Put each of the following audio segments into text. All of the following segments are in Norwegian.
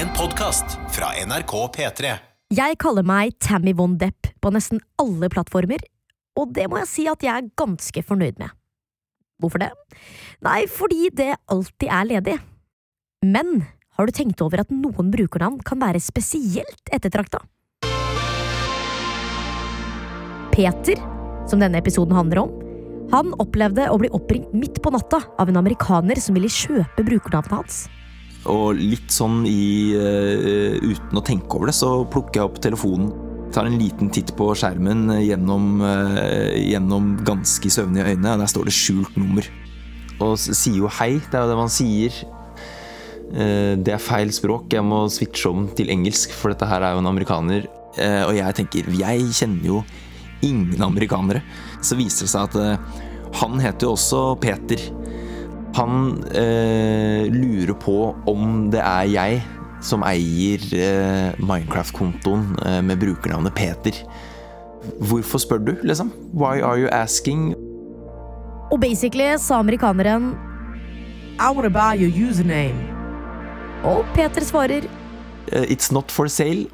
En podkast fra NRK P3. Jeg kaller meg Tammy Von Depp på nesten alle plattformer, og det må jeg si at jeg er ganske fornøyd med. Hvorfor det? Nei, fordi det alltid er ledig. Men har du tenkt over at noen brukernavn kan være spesielt ettertrakta? Peter, som denne episoden handler om, han opplevde å bli oppringt midt på natta av en amerikaner som ville kjøpe brukernavnet hans. Og litt sånn i uh, Uten å tenke over det, så plukker jeg opp telefonen. Tar en liten titt på skjermen gjennom, uh, gjennom ganske søvnige øyne, og der står det skjult nummer. Og sier jo hei, det er jo det man sier. Uh, Det er feil språk, jeg må switche om til engelsk, for dette her er jo en amerikaner. Eh, Og jeg tenker, jeg kjenner jo ingen amerikanere. Så viser det seg at eh, han heter jo også Peter. Han eh, lurer på om det er jeg som eier eh, Minecraft-kontoen eh, med brukernavnet Peter. Hvorfor spør du, liksom? Why are you asking? Og basically sa amerikaneren I wanna buy your username. Og Peter svarer eh, It's not for sale.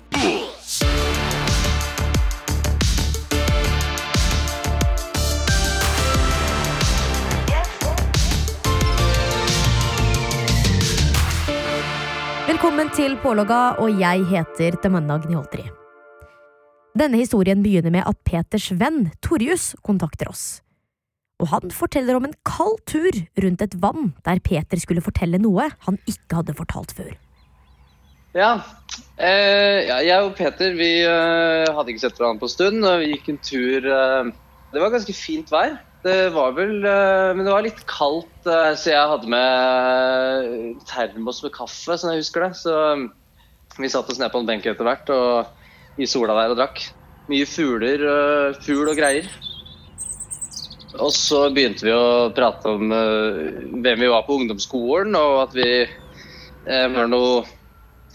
Til Pålogga, og jeg heter Demanda Gniholtri. Denne historien begynner med at Peters venn Torjus kontakter oss. Og han forteller om en kald tur rundt et vann der Peter skulle fortelle noe han ikke hadde fortalt før. Ja. Eh, ja, jeg og Peter vi eh, hadde ikke sett hverandre på en stund. og Vi gikk en tur eh, Det var ganske fint vær. Det var vel eh, Men det var litt kaldt, eh, så jeg hadde med termos med kaffe, som jeg husker det. Så eh, vi satte oss ned på en benk etter hvert og i sola der og drakk. Mye fugler, fugl og greier. Og så begynte vi å prate om hvem vi var på ungdomsskolen, og at vi var noe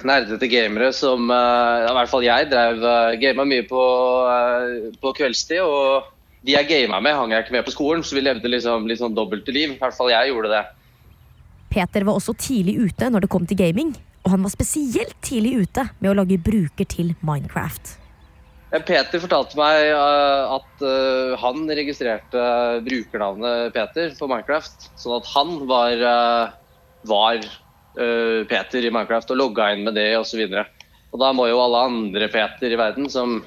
nerdete gamere som I hvert fall jeg drev uh, gama mye på, på kveldstid. Og de jeg gama med, hang jeg ikke med på skolen, så vi levde liksom litt sånn dobbelte liv. I hvert fall jeg gjorde det. Peter var også tidlig ute når det kom til gaming, og han var spesielt tidlig ute med å lage bruker til Minecraft. Eh, Peter fortalte meg eh, at eh, han registrerte brukernavnet Peter på Minecraft, sånn at han var, var Peter i Minecraft og logga inn med det osv. Og, så og da må jo alle andre Peter i verden som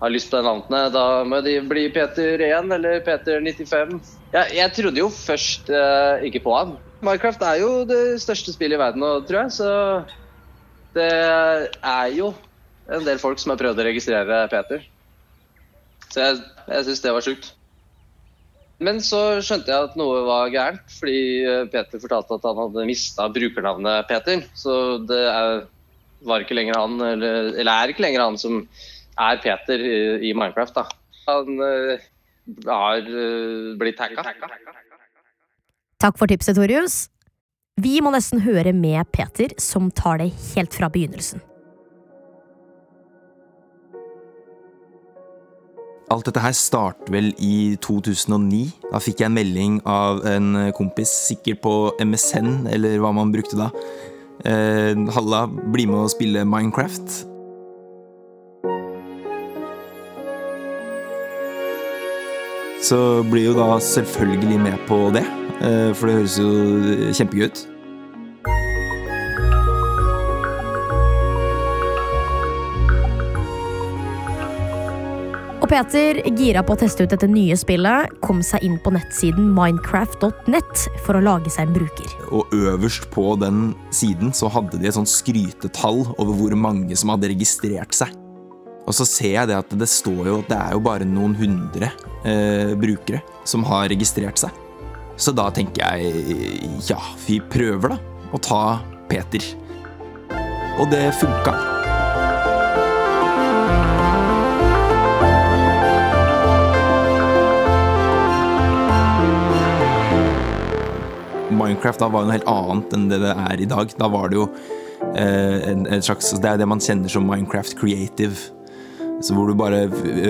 har lyst på de navnene, da må de bli Peter 1 eller Peter 95. Jeg, jeg trodde jo først eh, ikke på han. Minecraft er jo det største spillet i verden nå, tror jeg, så det er jo en del folk som har prøvd å registrere Peter. Så jeg, jeg syns det var sjukt. Men så skjønte jeg at noe var gærent, fordi eh, Peter fortalte at han hadde mista brukernavnet Peter. Så det er, var ikke lenger han, eller, eller er ikke lenger han som er Peter i, i Minecraft. da. Han eh, har eh, blitt hacka. Takk for tipset, Torjus. Vi må nesten høre med Peter, som tar det helt fra begynnelsen. Alt dette her starter vel i 2009. Da fikk jeg en melding av en kompis, sikkert på MSN, eller hva man brukte da. Eh, Halla, bli med og spille Minecraft. Så blir jo da selvfølgelig med på det, eh, for det høres jo kjempegøy ut. Og Peter, gira på å teste ut dette nye spillet, kom seg inn på nettsiden minecraft.net for å lage seg en bruker. Og øverst på den siden så hadde de et sånt skrytetall over hvor mange som hadde registrert seg. Og så ser jeg det at det står jo at det er jo bare noen hundre eh, brukere som har registrert seg. Så da tenker jeg ja, vi prøver da å ta Peter. Og det funka. Minecraft da var jo noe helt annet enn det det er i dag. Da var det jo eh, en, en slags Det er det man kjenner som Minecraft Creative. Så hvor du bare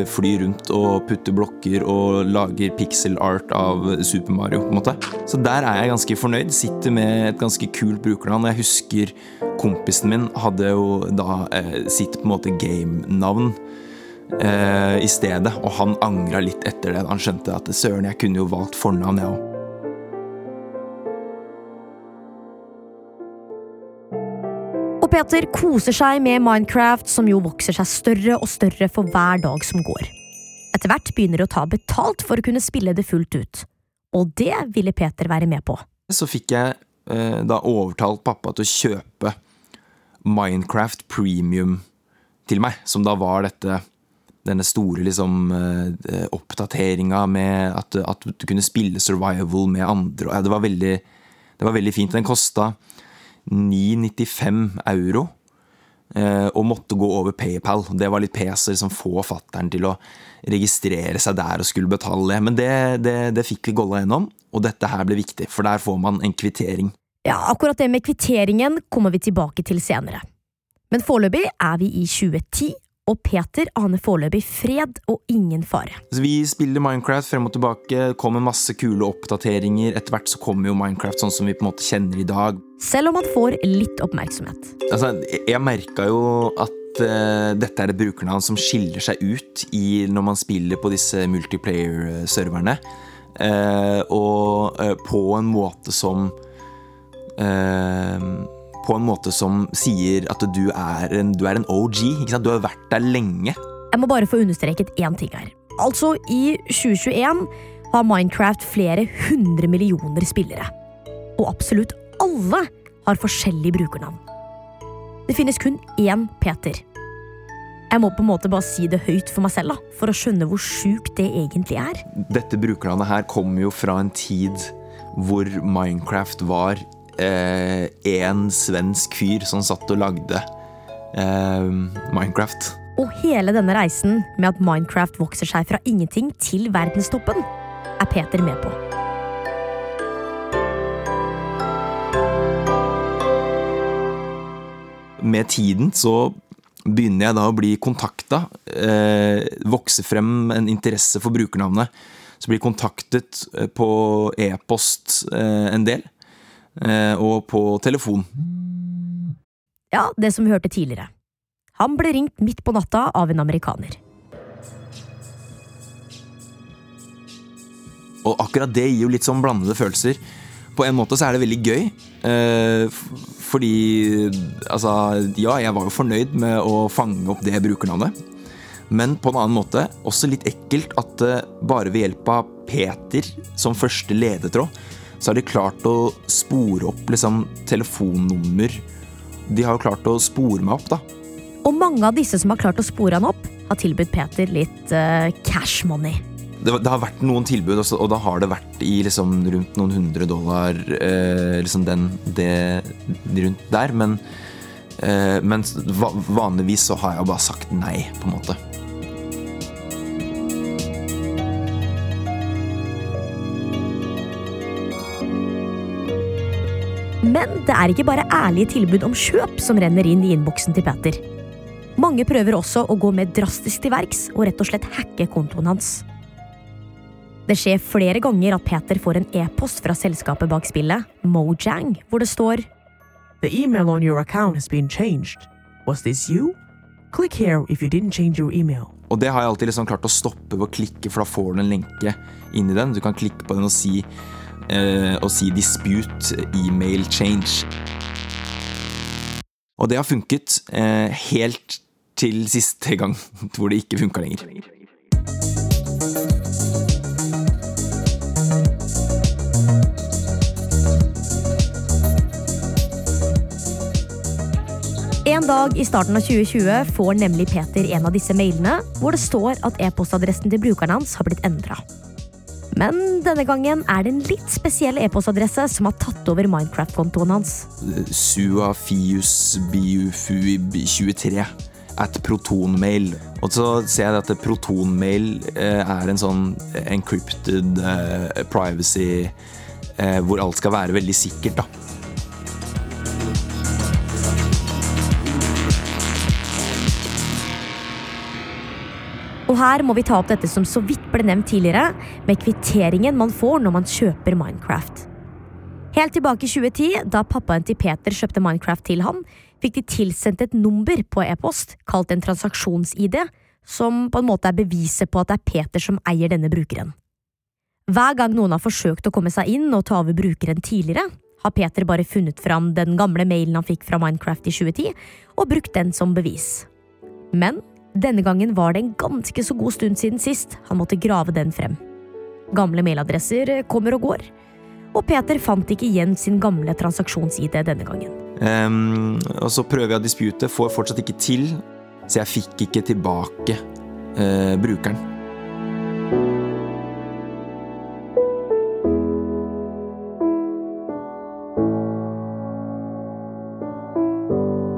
flyr rundt og putter blokker og lager pixel art av Super Mario. på en måte. Så der er jeg ganske fornøyd. Sitter med et ganske kult brukernavn. Jeg husker kompisen min hadde jo da eh, sitt på en måte game-navn eh, i stedet, og han angra litt etter det. Han skjønte at søren, jeg kunne jo valgt fornavn, jeg òg. Peter koser seg med Minecraft, som jo vokser seg større og større for hver dag som går. Etter hvert begynner de å ta betalt for å kunne spille det fullt ut. Og det ville Peter være med på. Så fikk jeg eh, da overtalt pappa til å kjøpe Minecraft Premium til meg, som da var dette denne store liksom eh, oppdateringa med at, at du kunne spille survival med andre. Det var veldig, det var veldig fint. Den kosta 9,95 euro. eh, Og måtte gå over PayPal. Det var litt peser liksom få fattern til å registrere seg der og skulle betale det. Men det, det, det fikk vi golla gjennom, og dette her ble viktig, for der får man en kvittering. Ja, akkurat det med kvitteringen kommer vi tilbake til senere. Men foreløpig er vi i 2010, og Peter aner foreløpig fred og ingen fare. Så vi spiller Minecraft frem og tilbake, kommer masse kule oppdateringer. Etter hvert så kommer jo Minecraft sånn som vi på en måte kjenner i dag. Selv om han får litt oppmerksomhet. Altså, jeg merka jo at uh, dette er et brukernavn som skiller seg ut i, når man spiller på disse multiplayer-serverne. Uh, og uh, på en måte som eh, På en måte som sier at du er en, du er en OG. Du har vært der lenge. Jeg må bare få understreket én ting her. Altså, i 2021 har Minecraft flere hundre millioner spillere. Og absolutt alle har forskjellig brukernavn. Det finnes kun én Peter. Jeg må på en måte bare si det høyt for meg selv, da, for å skjønne hvor sjukt det egentlig er. Dette brukernavnet her kommer jo fra en tid hvor Minecraft var eh, en svensk fyr som satt og lagde eh, Minecraft. Og hele denne reisen med at Minecraft vokser seg fra ingenting til verdenstoppen, er Peter med på. Med tiden så begynner jeg da å bli kontakta. Eh, vokse frem en interesse for brukernavnet. Så blir kontaktet eh, på e-post eh, en del. Eh, og på telefon. Ja, det som vi hørte tidligere. Han ble ringt midt på natta av en amerikaner. Og akkurat det gir jo litt sånn blandede følelser. På en måte så er det veldig gøy. Eh, fordi altså Ja, jeg var jo fornøyd med å fange opp det brukernavnet. Men på en annen måte også litt ekkelt at eh, bare ved hjelp av Peter som første ledetråd, så har de klart å spore opp liksom telefonnummer. De har jo klart å spore meg opp, da. Og mange av disse som har klart å spore han opp, har tilbudt Peter litt uh, cash money. det, det har vært noen tilbud, også, og da har det vært i liksom rundt noen hundre dollar. uh, liksom den, det rundt der. Men, uh, men va vanligvis så har jeg jo bare sagt nei, på en måte. Men det er ikke bare ærlige tilbud om kjøp som renner inn i innboksen til Peter. Mange prøver også å gå mer drastisk til verks og rett og slett hacke kontoen hans. Det skjer flere ganger at Peter får en e-post fra selskapet bak spillet, Mojang, hvor det står The email on your account has been changed. Was this you? Click here if you didn't change your email. Og det har jeg alltid liksom klart å stoppe ved å klikke, for da får du en lenke inn i den. Du kan klikke på den og si, eh, å si 'dispute email change'. Og det har funket eh, helt til siste gang hvor det ikke funka lenger. En dag i starten av 2020 får nemlig Peter en av disse mailene hvor det står at e-postadressen til brukeren hans har blitt endra. Men denne gangen er det en litt spesiell e-postadresse som har tatt over Minecraft-kontoen hans. Suafiusbiufu23 at protonmail. Og så ser jeg at protonmail eh, er en sånn encrypted eh, privacy eh, hvor alt skal være veldig sikkert, da. Og her må vi ta opp dette som så vidt ble nevnt tidligere, med kvitteringen man får når man kjøper Minecraft. Helt tilbake i 2010, da pappaen til Peter kjøpte Minecraft til han, fikk de tilsendt et nummer på e-post, kalt en transaksjons-ID, som på en måte er beviset på at det er Peter som eier denne brukeren. Hver gang noen har forsøkt å komme seg inn og ta over brukeren tidligere, har Peter bare funnet fram den gamle mailen han fikk fra Minecraft i 2010, og brukt den som bevis. Men denne gangen var det en ganske så god stund siden sist han måtte grave den frem. Gamle mailadresser kommer og går, og Peter fant ikke igjen sin gamle transaksjons-ID denne gangen. Um, og så prøver jeg å dispute, får fortsatt ikke til, så jeg fikk ikke tilbake uh, brukeren.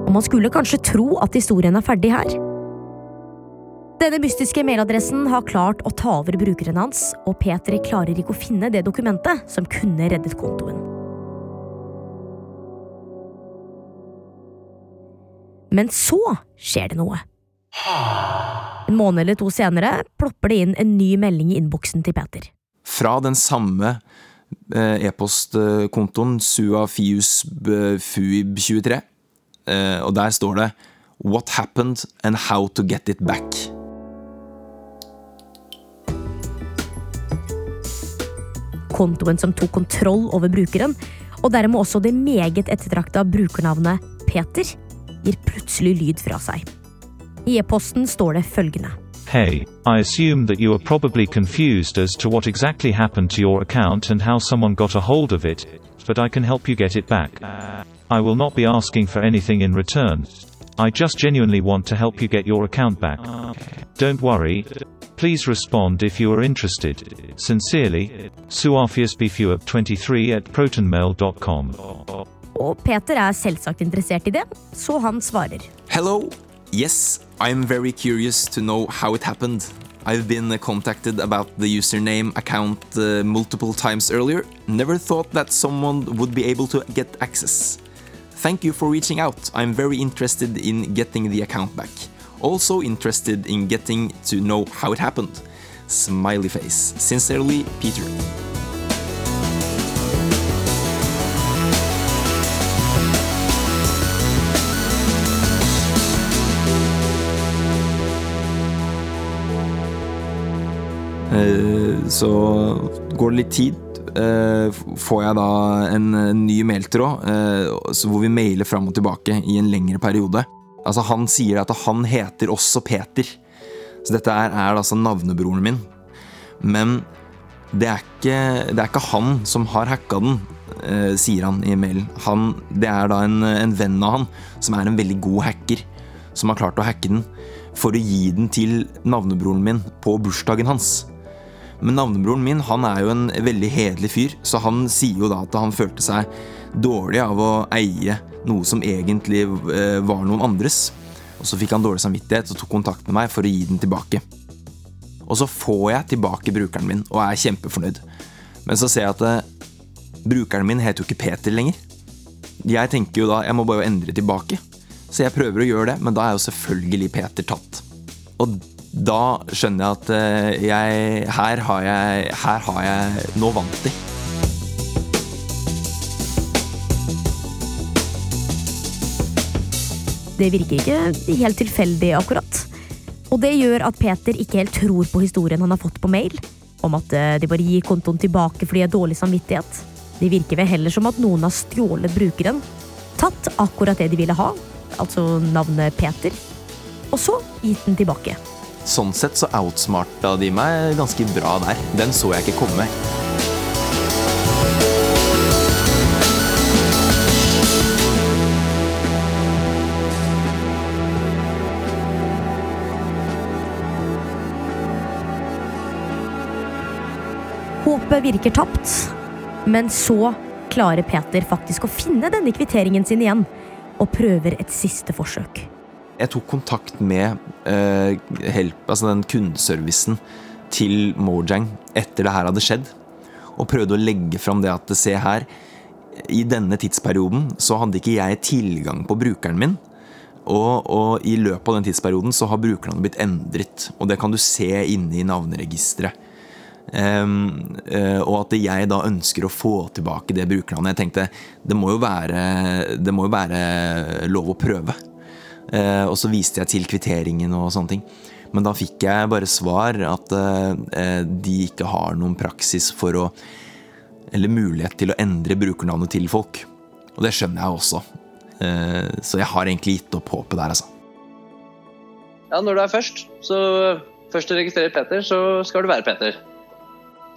Og man skulle kanskje tro at historien er ferdig her. Denne mystiske mailadressen har klart å ta over brukeren hans, og Peter klarer ikke å finne det dokumentet som kunne reddet kontoen. Men så skjer det noe. En måned eller to senere plopper det inn en ny melding i innboksen til Peter. Fra den samme eh, e-postkontoen suafiusfuib23, eh, og der står det What happened and how to get it back. Kontoen som tok kontroll over brukeren, og dermed også det meget ettertrakta brukernavnet Peter, gir plutselig lyd fra seg. I e-posten står det følgende. Hey, I assume that you are probably confused as to what exactly happened to your account and how someone got a hold of it, but I can help you get it back. I will not be asking for anything in return. I just genuinely want to help you get your account back. Don't worry. Please respond if you are interested. Sincerely, suafiusbfup23 at protonmail.com. Og Peter er selvsagt interessert i det, så han svarer. Hello. Yes, I'm very curious to know how it happened. I've been uh, contacted about the username account uh, multiple times earlier. Never thought that someone would be able to get access. Thank you for reaching out. I'm very interested in getting the account back. Also interested in getting to know how it happened. Smiley face. Sincerely, Peter. Eh, Så går det litt tid. eh, Får jeg da en ny mailtråd eh, hvor vi mailer fram og tilbake i en lengre periode. Altså Han sier at han heter også Peter. Så dette er, er altså navnebroren min. Men det er ikke, det er ikke han som har hacka den, eh, sier han i mailen. Han, det er da en, en venn av han som er en veldig god hacker, som har klart å hacke den for å gi den til navnebroren min på bursdagen hans. Men navnebroren min han er jo en veldig hederlig fyr, så han sier jo da at han følte seg dårlig av å eie noe som egentlig eh, var noen andres. Og så fikk han dårlig samvittighet og tok kontakt med meg for å gi den tilbake. Og så får jeg tilbake brukeren min og er kjempefornøyd. Men så ser jeg at eh, brukeren min heter jo ikke Peter lenger. Jeg tenker jo da jeg må bare endre tilbake. Så jeg prøver å gjøre det, men da er jo selvfølgelig Peter tatt. Og da skjønner jeg at eh, jeg Her har jeg, her har jeg Nå vant de. Det virker ikke helt tilfeldig, akkurat. Og det gjør at Peter ikke helt tror på historien han har fått på mail, om at eh, de bare gir kontoen tilbake fordi de har dårlig samvittighet. Det virker vel heller som at noen har stjålet brukeren, tatt akkurat det de ville ha, altså navnet Peter, og så gitt den tilbake. Sånn sett så outsmarta de meg ganske bra der. Den så jeg ikke komme. Håpet virker tapt, men så klarer Peter faktisk å finne denne kvitteringen sin igjen, og prøver et siste forsøk. Jeg tok kontakt med uh, help, altså den kundeservicen til Mojang etter det her hadde skjedd, og prøvde å legge fram det at se her, i denne tidsperioden så hadde ikke jeg tilgang på brukeren min, og, og i løpet av den tidsperioden så har brukerne blitt endret. Og det kan du se inne i navneregisteret. Ehm, eh, og at jeg da ønsker å få tilbake det brukernavnet. Jeg tenkte det må jo være, det må jo være lov å prøve. Eh, og så viste jeg til kvitteringen og sånne ting. Men da fikk jeg bare svar at eh, de ikke har noen praksis for å Eller mulighet til å endre brukernavnet til folk. Og det skjønner jeg også. Så jeg har egentlig gitt opp håpet der, altså. Ja, når du er først, så først du registrerer Peter, så skal du være Peter.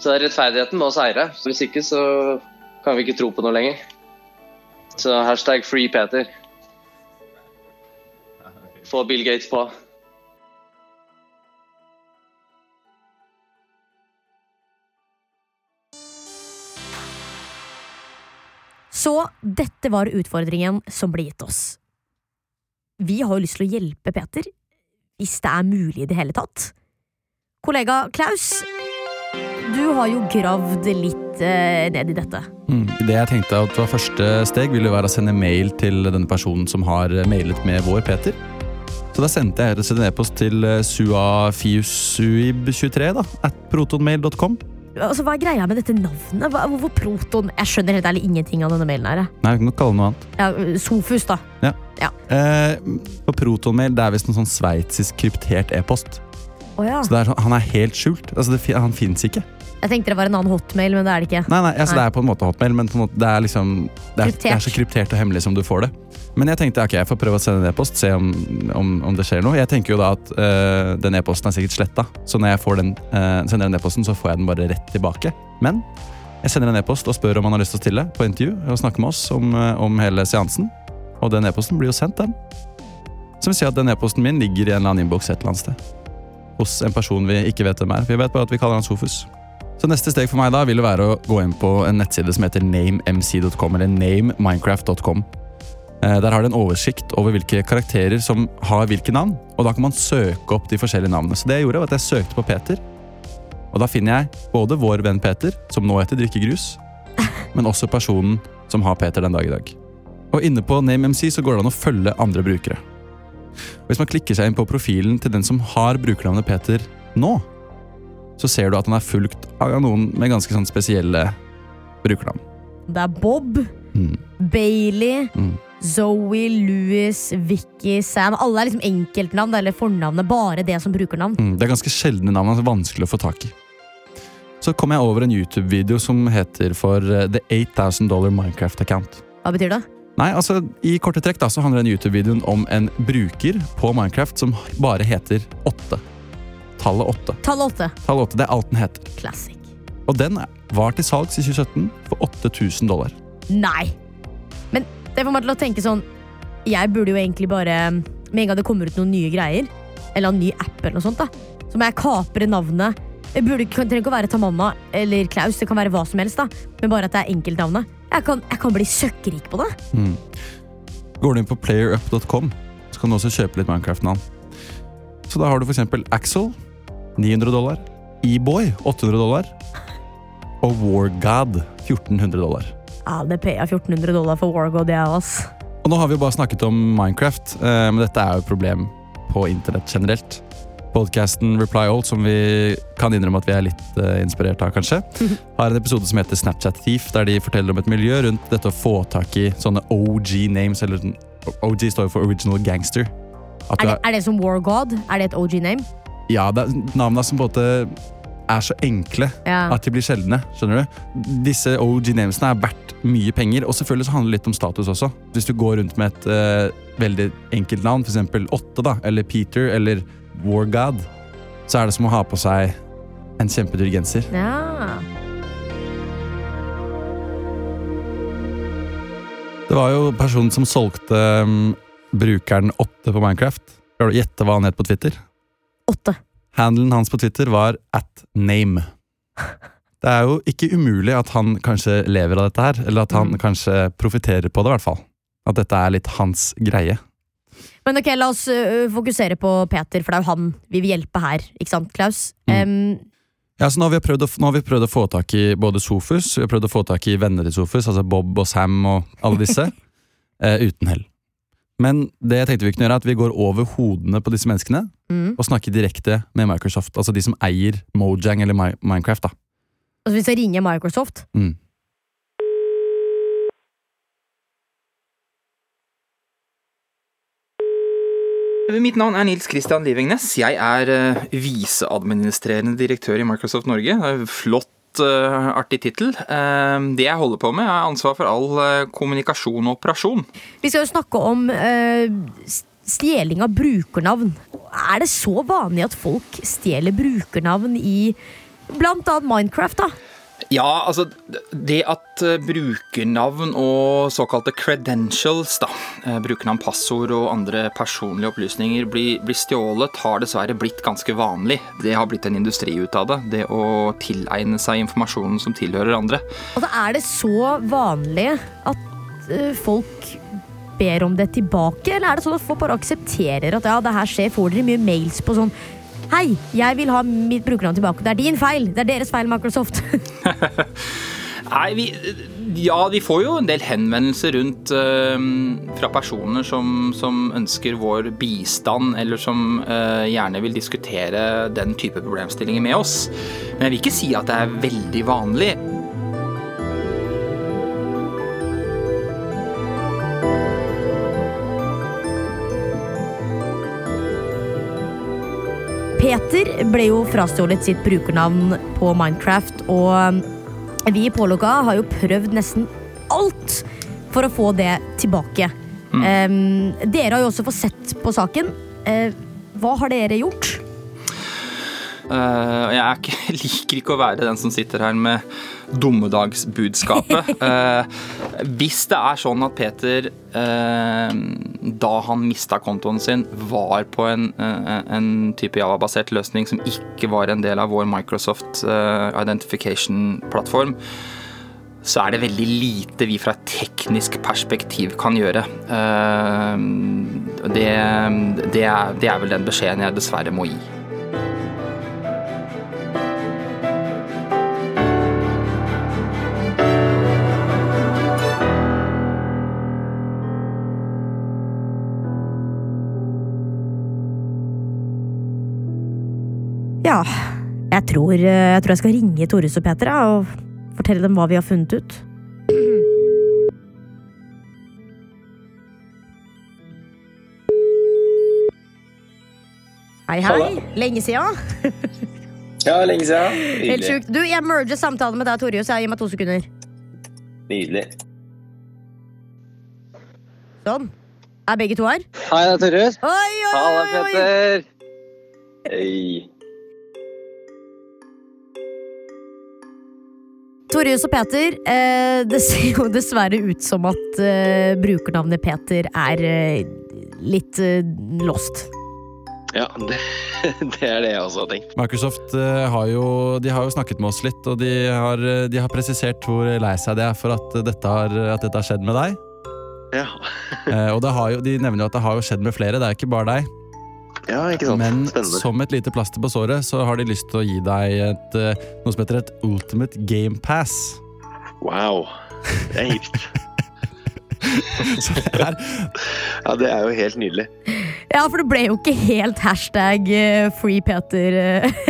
Så rettferdigheten må seire. Hvis ikke så kan vi ikke tro på noe lenger. Så hashtag free Peter. Få Bill Gates på. Så dette var utfordringen som ble gitt oss. Vi har jo lyst til å hjelpe Peter, hvis det er mulig i det hele tatt. Kollega Klaus, du har jo gravd litt eh, ned i dette. Mm. Det jeg tenkte at var første steg, ville være å sende mail til denne personen som har mailet med vår Peter. Så da sendte jeg en e-post til eh, suafiusuib23 da, at protonmail.com. Altså, Hva er greia med dette navnet? Hva, hvorfor Proton? Jeg skjønner helt ærlig ingenting av denne mailen. her. jeg. Nei, vi kan kalle det noe annet. Ja, Sofus, da. Eh, på protonmail det er visst en sånn sveitsisk kryptert e-post. Oh, ja. Så er, han er helt skjult. Altså, det, han fins ikke. Jeg tenkte det var en annen hotmail, men det er det ikke. Nei, nei, altså, Nei. Det er på en måte hotmail, men på en måte, det, er liksom, det, er, det er så kryptert og hemmelig som du får det. Men jeg tenkte ok, jeg får prøve å sende en e-post, se om, om, om det skjer noe. Jeg tenker jo da at øh, den e-posten er sikkert sletta, så når jeg får den, øh, sender den e-posten, så får jeg den bare rett tilbake. Men jeg sender en e-post og spør om han har lyst til å stille på intervju og snakke med oss om, eh, om hele seansen. Og den e-posten blir jo sendt, den. Som vil si at den e-posten min ligger i en eller annen innboks et eller annet sted. Hos en person vi ikke vet hvem er. Vi vet bare at vi kaller han Sofus. Så neste steg for meg da vil være å gå inn på en nettside som heter namemc.com, eller nameminecraft.com. Eh, Der har det en oversikt over hvilke karakterer som har hvilke navn, og da kan man søke opp de forskjellige navnene. Så det jeg gjorde, var at jeg søkte på Peter, og da finner jeg både vår venn Peter, som nå heter Drikkegrus, men også personen som har Peter den dag i dag. Og inne på NameMC så går det an å følge andre brukere. Hvis man klikker seg inn på profilen til den som har brukernavnet Peter nå, så ser du at han er fulgt av noen med ganske sånn spesielle brukernavn. Det er Bob, Mm. Bailey, Mm. Zoe, Louis, Vicky, Sam. Alle er liksom enkeltnavn eller fornavnet. Bare det som brukernavn. Mm, det er ganske sjeldne navn, altså vanskelig å få tak i. Så kom jeg over en YouTube-video som heter for eh, The 8000 Dollar Minecraft Account. Hva betyr det? Nei, altså I korte trekk da, så handler den YouTube-videoen om en bruker på Minecraft som bare heter 8. Tallet åtte. Tallet åtte. Tallet åtte, Det er alt den heter. Classic. Og den var til salgs i 2017 for 8000 dollar. Nei! Men det får meg til å tenke sånn Jeg burde jo egentlig bare Med en gang det kommer ut noen nye greier, eller en ny app, eller noe sånt, da så må jeg kapre navnet. Det burde, trenger ikke å være Tamanna eller Klaus, det kan være hva som helst, da men bare at det er enkeltnavnet. Jeg kan, jeg kan bli søkkrik på det. Mm. Går du inn på playerup.com, så kan du også kjøpe litt Minecraft-navn. Så da har du eksempel Axel, 900 dollar. E-boy, 800 dollar. Og Wargod, 1400 dollar. Ja, det payer 1400 dollar for Wargod, jeg òg, ass. Og nå har vi jo bare snakket om Minecraft, eh, men dette er jo et problem på internett generelt. Podcasten Reply All, som vi kan innrømme at vi er litt eh, inspirert av, kanskje, har en episode som heter Snapchat Thief, der de forteller om et miljø rundt dette å få tak i sånne OG names, eller sånn- OG står jo for Original Gangster. Er det, er, det som Wargod? Er det et OG-name? Ja, det er navnene som på en måte er så enkle Ja. at de blir sjeldne. skjønner du? Disse OG namesene er verdt mye penger, og selvfølgelig så handler det litt om status også. Hvis du går rundt med et uh, veldig enkelt navn, f.eks. Åtte, da, eller Peter, eller Wargod, så er det som å ha på seg en kjempedyr genser. ja. Det var jo personen som solgte um, brukeren Åtte på Minecraft. Klarer du å gjette hva han het på Twitter? Åtte. Handelen hans på Twitter var at name. Det er jo ikke umulig at han kanskje lever av dette her, eller at han Mm. kanskje profitterer på det, i hvert fall. At dette er litt hans greie. Men ok, la oss fokusere på Peter, for det er jo han vi vil hjelpe her. Ikke sant, Klaus? Mm. Um, Ja, så nå har, vi prøvd å, nå har vi prøvd å få tak i både Sofus, vi har prøvd å få tak i venner i Sofus, altså Bob og Sam og alle disse, eh, uten hell. Men det jeg tenkte vi kunne gjøre er at vi går over hodene på disse menneskene Mm. og snakker direkte med Microsoft. Altså de som eier Mojang eller My Minecraft. da. Altså Hvis jeg ringer Microsoft. Mm. Mitt navn er Nils Christian Livingnes. Jeg er uh, viseadministrerende direktør i Microsoft Norge. Det er Flott, uh, artig tittel. Uh, det jeg holder på med, er ansvar for all uh, kommunikasjon og operasjon. Vi skal jo snakke om stjeling av brukernavn. Er det så vanlig at folk stjeler brukernavn i annet Minecraft, da? Ja, altså det at uh, brukernavn og såkalte credentials, da, uh, brukernavn, passord og andre personlige opplysninger blir, blir stjålet, har dessverre blitt ganske vanlig. Det har blitt en industri ut av det. Det å tilegne seg informasjonen som tilhører andre. Altså, er det så vanlig at uh, folk ber om det tilbake, eller er det sånn at folk bare aksepterer at ja, det her skjer? Får dere mye mails på sånn Hei, jeg vil ha mitt brukernavn tilbake. Det er din feil. Det er deres feil, Microsoft. Nei, vi, ja, vi får jo en del henvendelser rundt uh, fra personer som, som, ønsker vår bistand, eller som uh, gjerne vil diskutere den type problemstillinger med oss. Men jeg vil ikke si at det er veldig vanlig. Peter ble jo frastjålet sitt brukernavn på Minecraft, og vi i Pålogga har jo prøvd nesten alt for å få det tilbake. Mm. Um, dere har jo også fått sett på saken. Uh, hva har dere gjort? Uh, jeg ikke, liker ikke å være den som sitter her med dommedagsbudskapet. uh, hvis det er sånn at Peter, uh, da han mista kontoen sin, var på en, en type Java-basert løsning som ikke var en del av vår Microsoft identification-plattform, så er det veldig lite vi fra et teknisk perspektiv kan gjøre. Det, det, er, det er vel den beskjeden jeg dessverre må gi. Jeg tror, jeg tror, jeg skal ringe Torjus og Peter og fortelle dem hva vi har funnet ut. Hei, hei. Lenge siden. ja, lenge siden. Helt sjukt. Du, jeg merger samtalen med deg, Torjus. Gi meg to sekunder. Nydelig. Sånn. Er begge to her? Hei, det er Torjus. Oi, oi, Halla, oi, oi. Petter. Hei. Torjus og Peter, eh, det ser jo dessverre ut som at eh, brukernavnet Peter er eh, litt lost. Ja, det, det, er det jeg også har tenkt. Microsoft har jo, de har jo snakket med oss litt, og de har, de har presisert hvor lei seg de er for at dette har, at dette har skjedd med deg. Ja. og jo, de nevner jo at det har jo skjedd med flere, det er ikke bare deg. Ja, ikke sant. Men Spennende. som et lite plaster på såret, så har de lyst til å gi deg et, noe som heter et Ultimate Game Pass. Wow. Det er hipt. Ja, det er jo helt nydelig. Ja, for det ble jo ikke helt hashtag free Peter,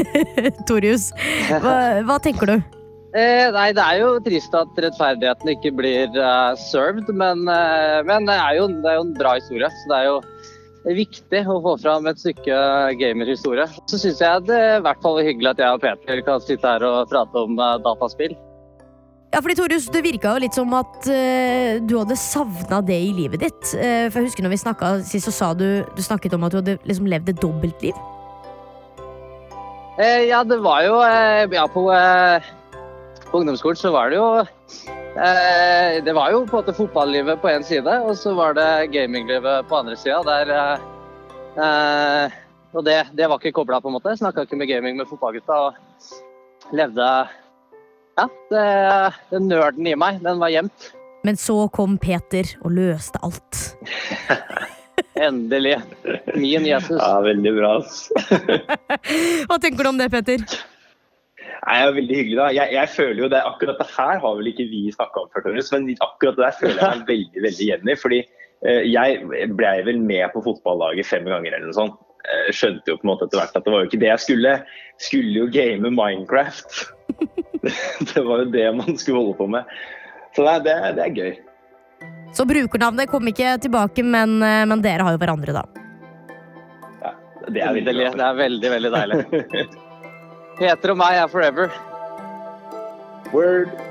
Torius. Hva, hva, tenker du? Eh, nei, det er jo trist at rettferdigheten ikke blir uh, served, men, uh, men det, er jo, det, er jo, en bra historie. Så det er jo viktig å få fram et stykke gamerhistorie. Så syns jeg det er i hvert fall hyggelig at jeg og Peter kan sitte her og prate om uh, dataspill. Ja, fordi Torus, Det virka jo litt som at uh, du hadde savna det i livet ditt. Uh, for jeg husker når vi snakka sist, så sa du, du snakket om at du hadde liksom levd et dobbeltliv. Uh, ja, det var jo Ja, på, på, ungdomsskolen så var det jo Det var jo på en måte fotballivet på én side, og så var det gaminglivet på andre sida. Der Og det, det var ikke kobla, på en måte. Snakka ikke med gaming med fotballgutta. Og levde ja, det, den nerden i meg, den var gjemt. Men så kom Peter og løste alt. Endelig. Min Jesus. Ja, veldig bra. ass. Hva tenker du om det, Peter? Nei, det er veldig hyggelig da. Jeg, jeg føler jo det, Akkurat det her har vel ikke vi snakka om før, men akkurat det der føler jeg meg veldig veldig igjen i. fordi Eh, jeg ble vel med på fotballaget fem ganger eller noe sånt. Jeg skjønte jo på en måte etter hvert at det var jo ikke det jeg skulle. Skulle jo game Minecraft. Det var jo det man skulle holde på med. Så det, det, det er gøy. Så brukernavnet kom ikke tilbake, men, eh, men dere har jo hverandre, da. Ja, det er. Det er veldig, veldig deilig. Peter og meg er forever. Word.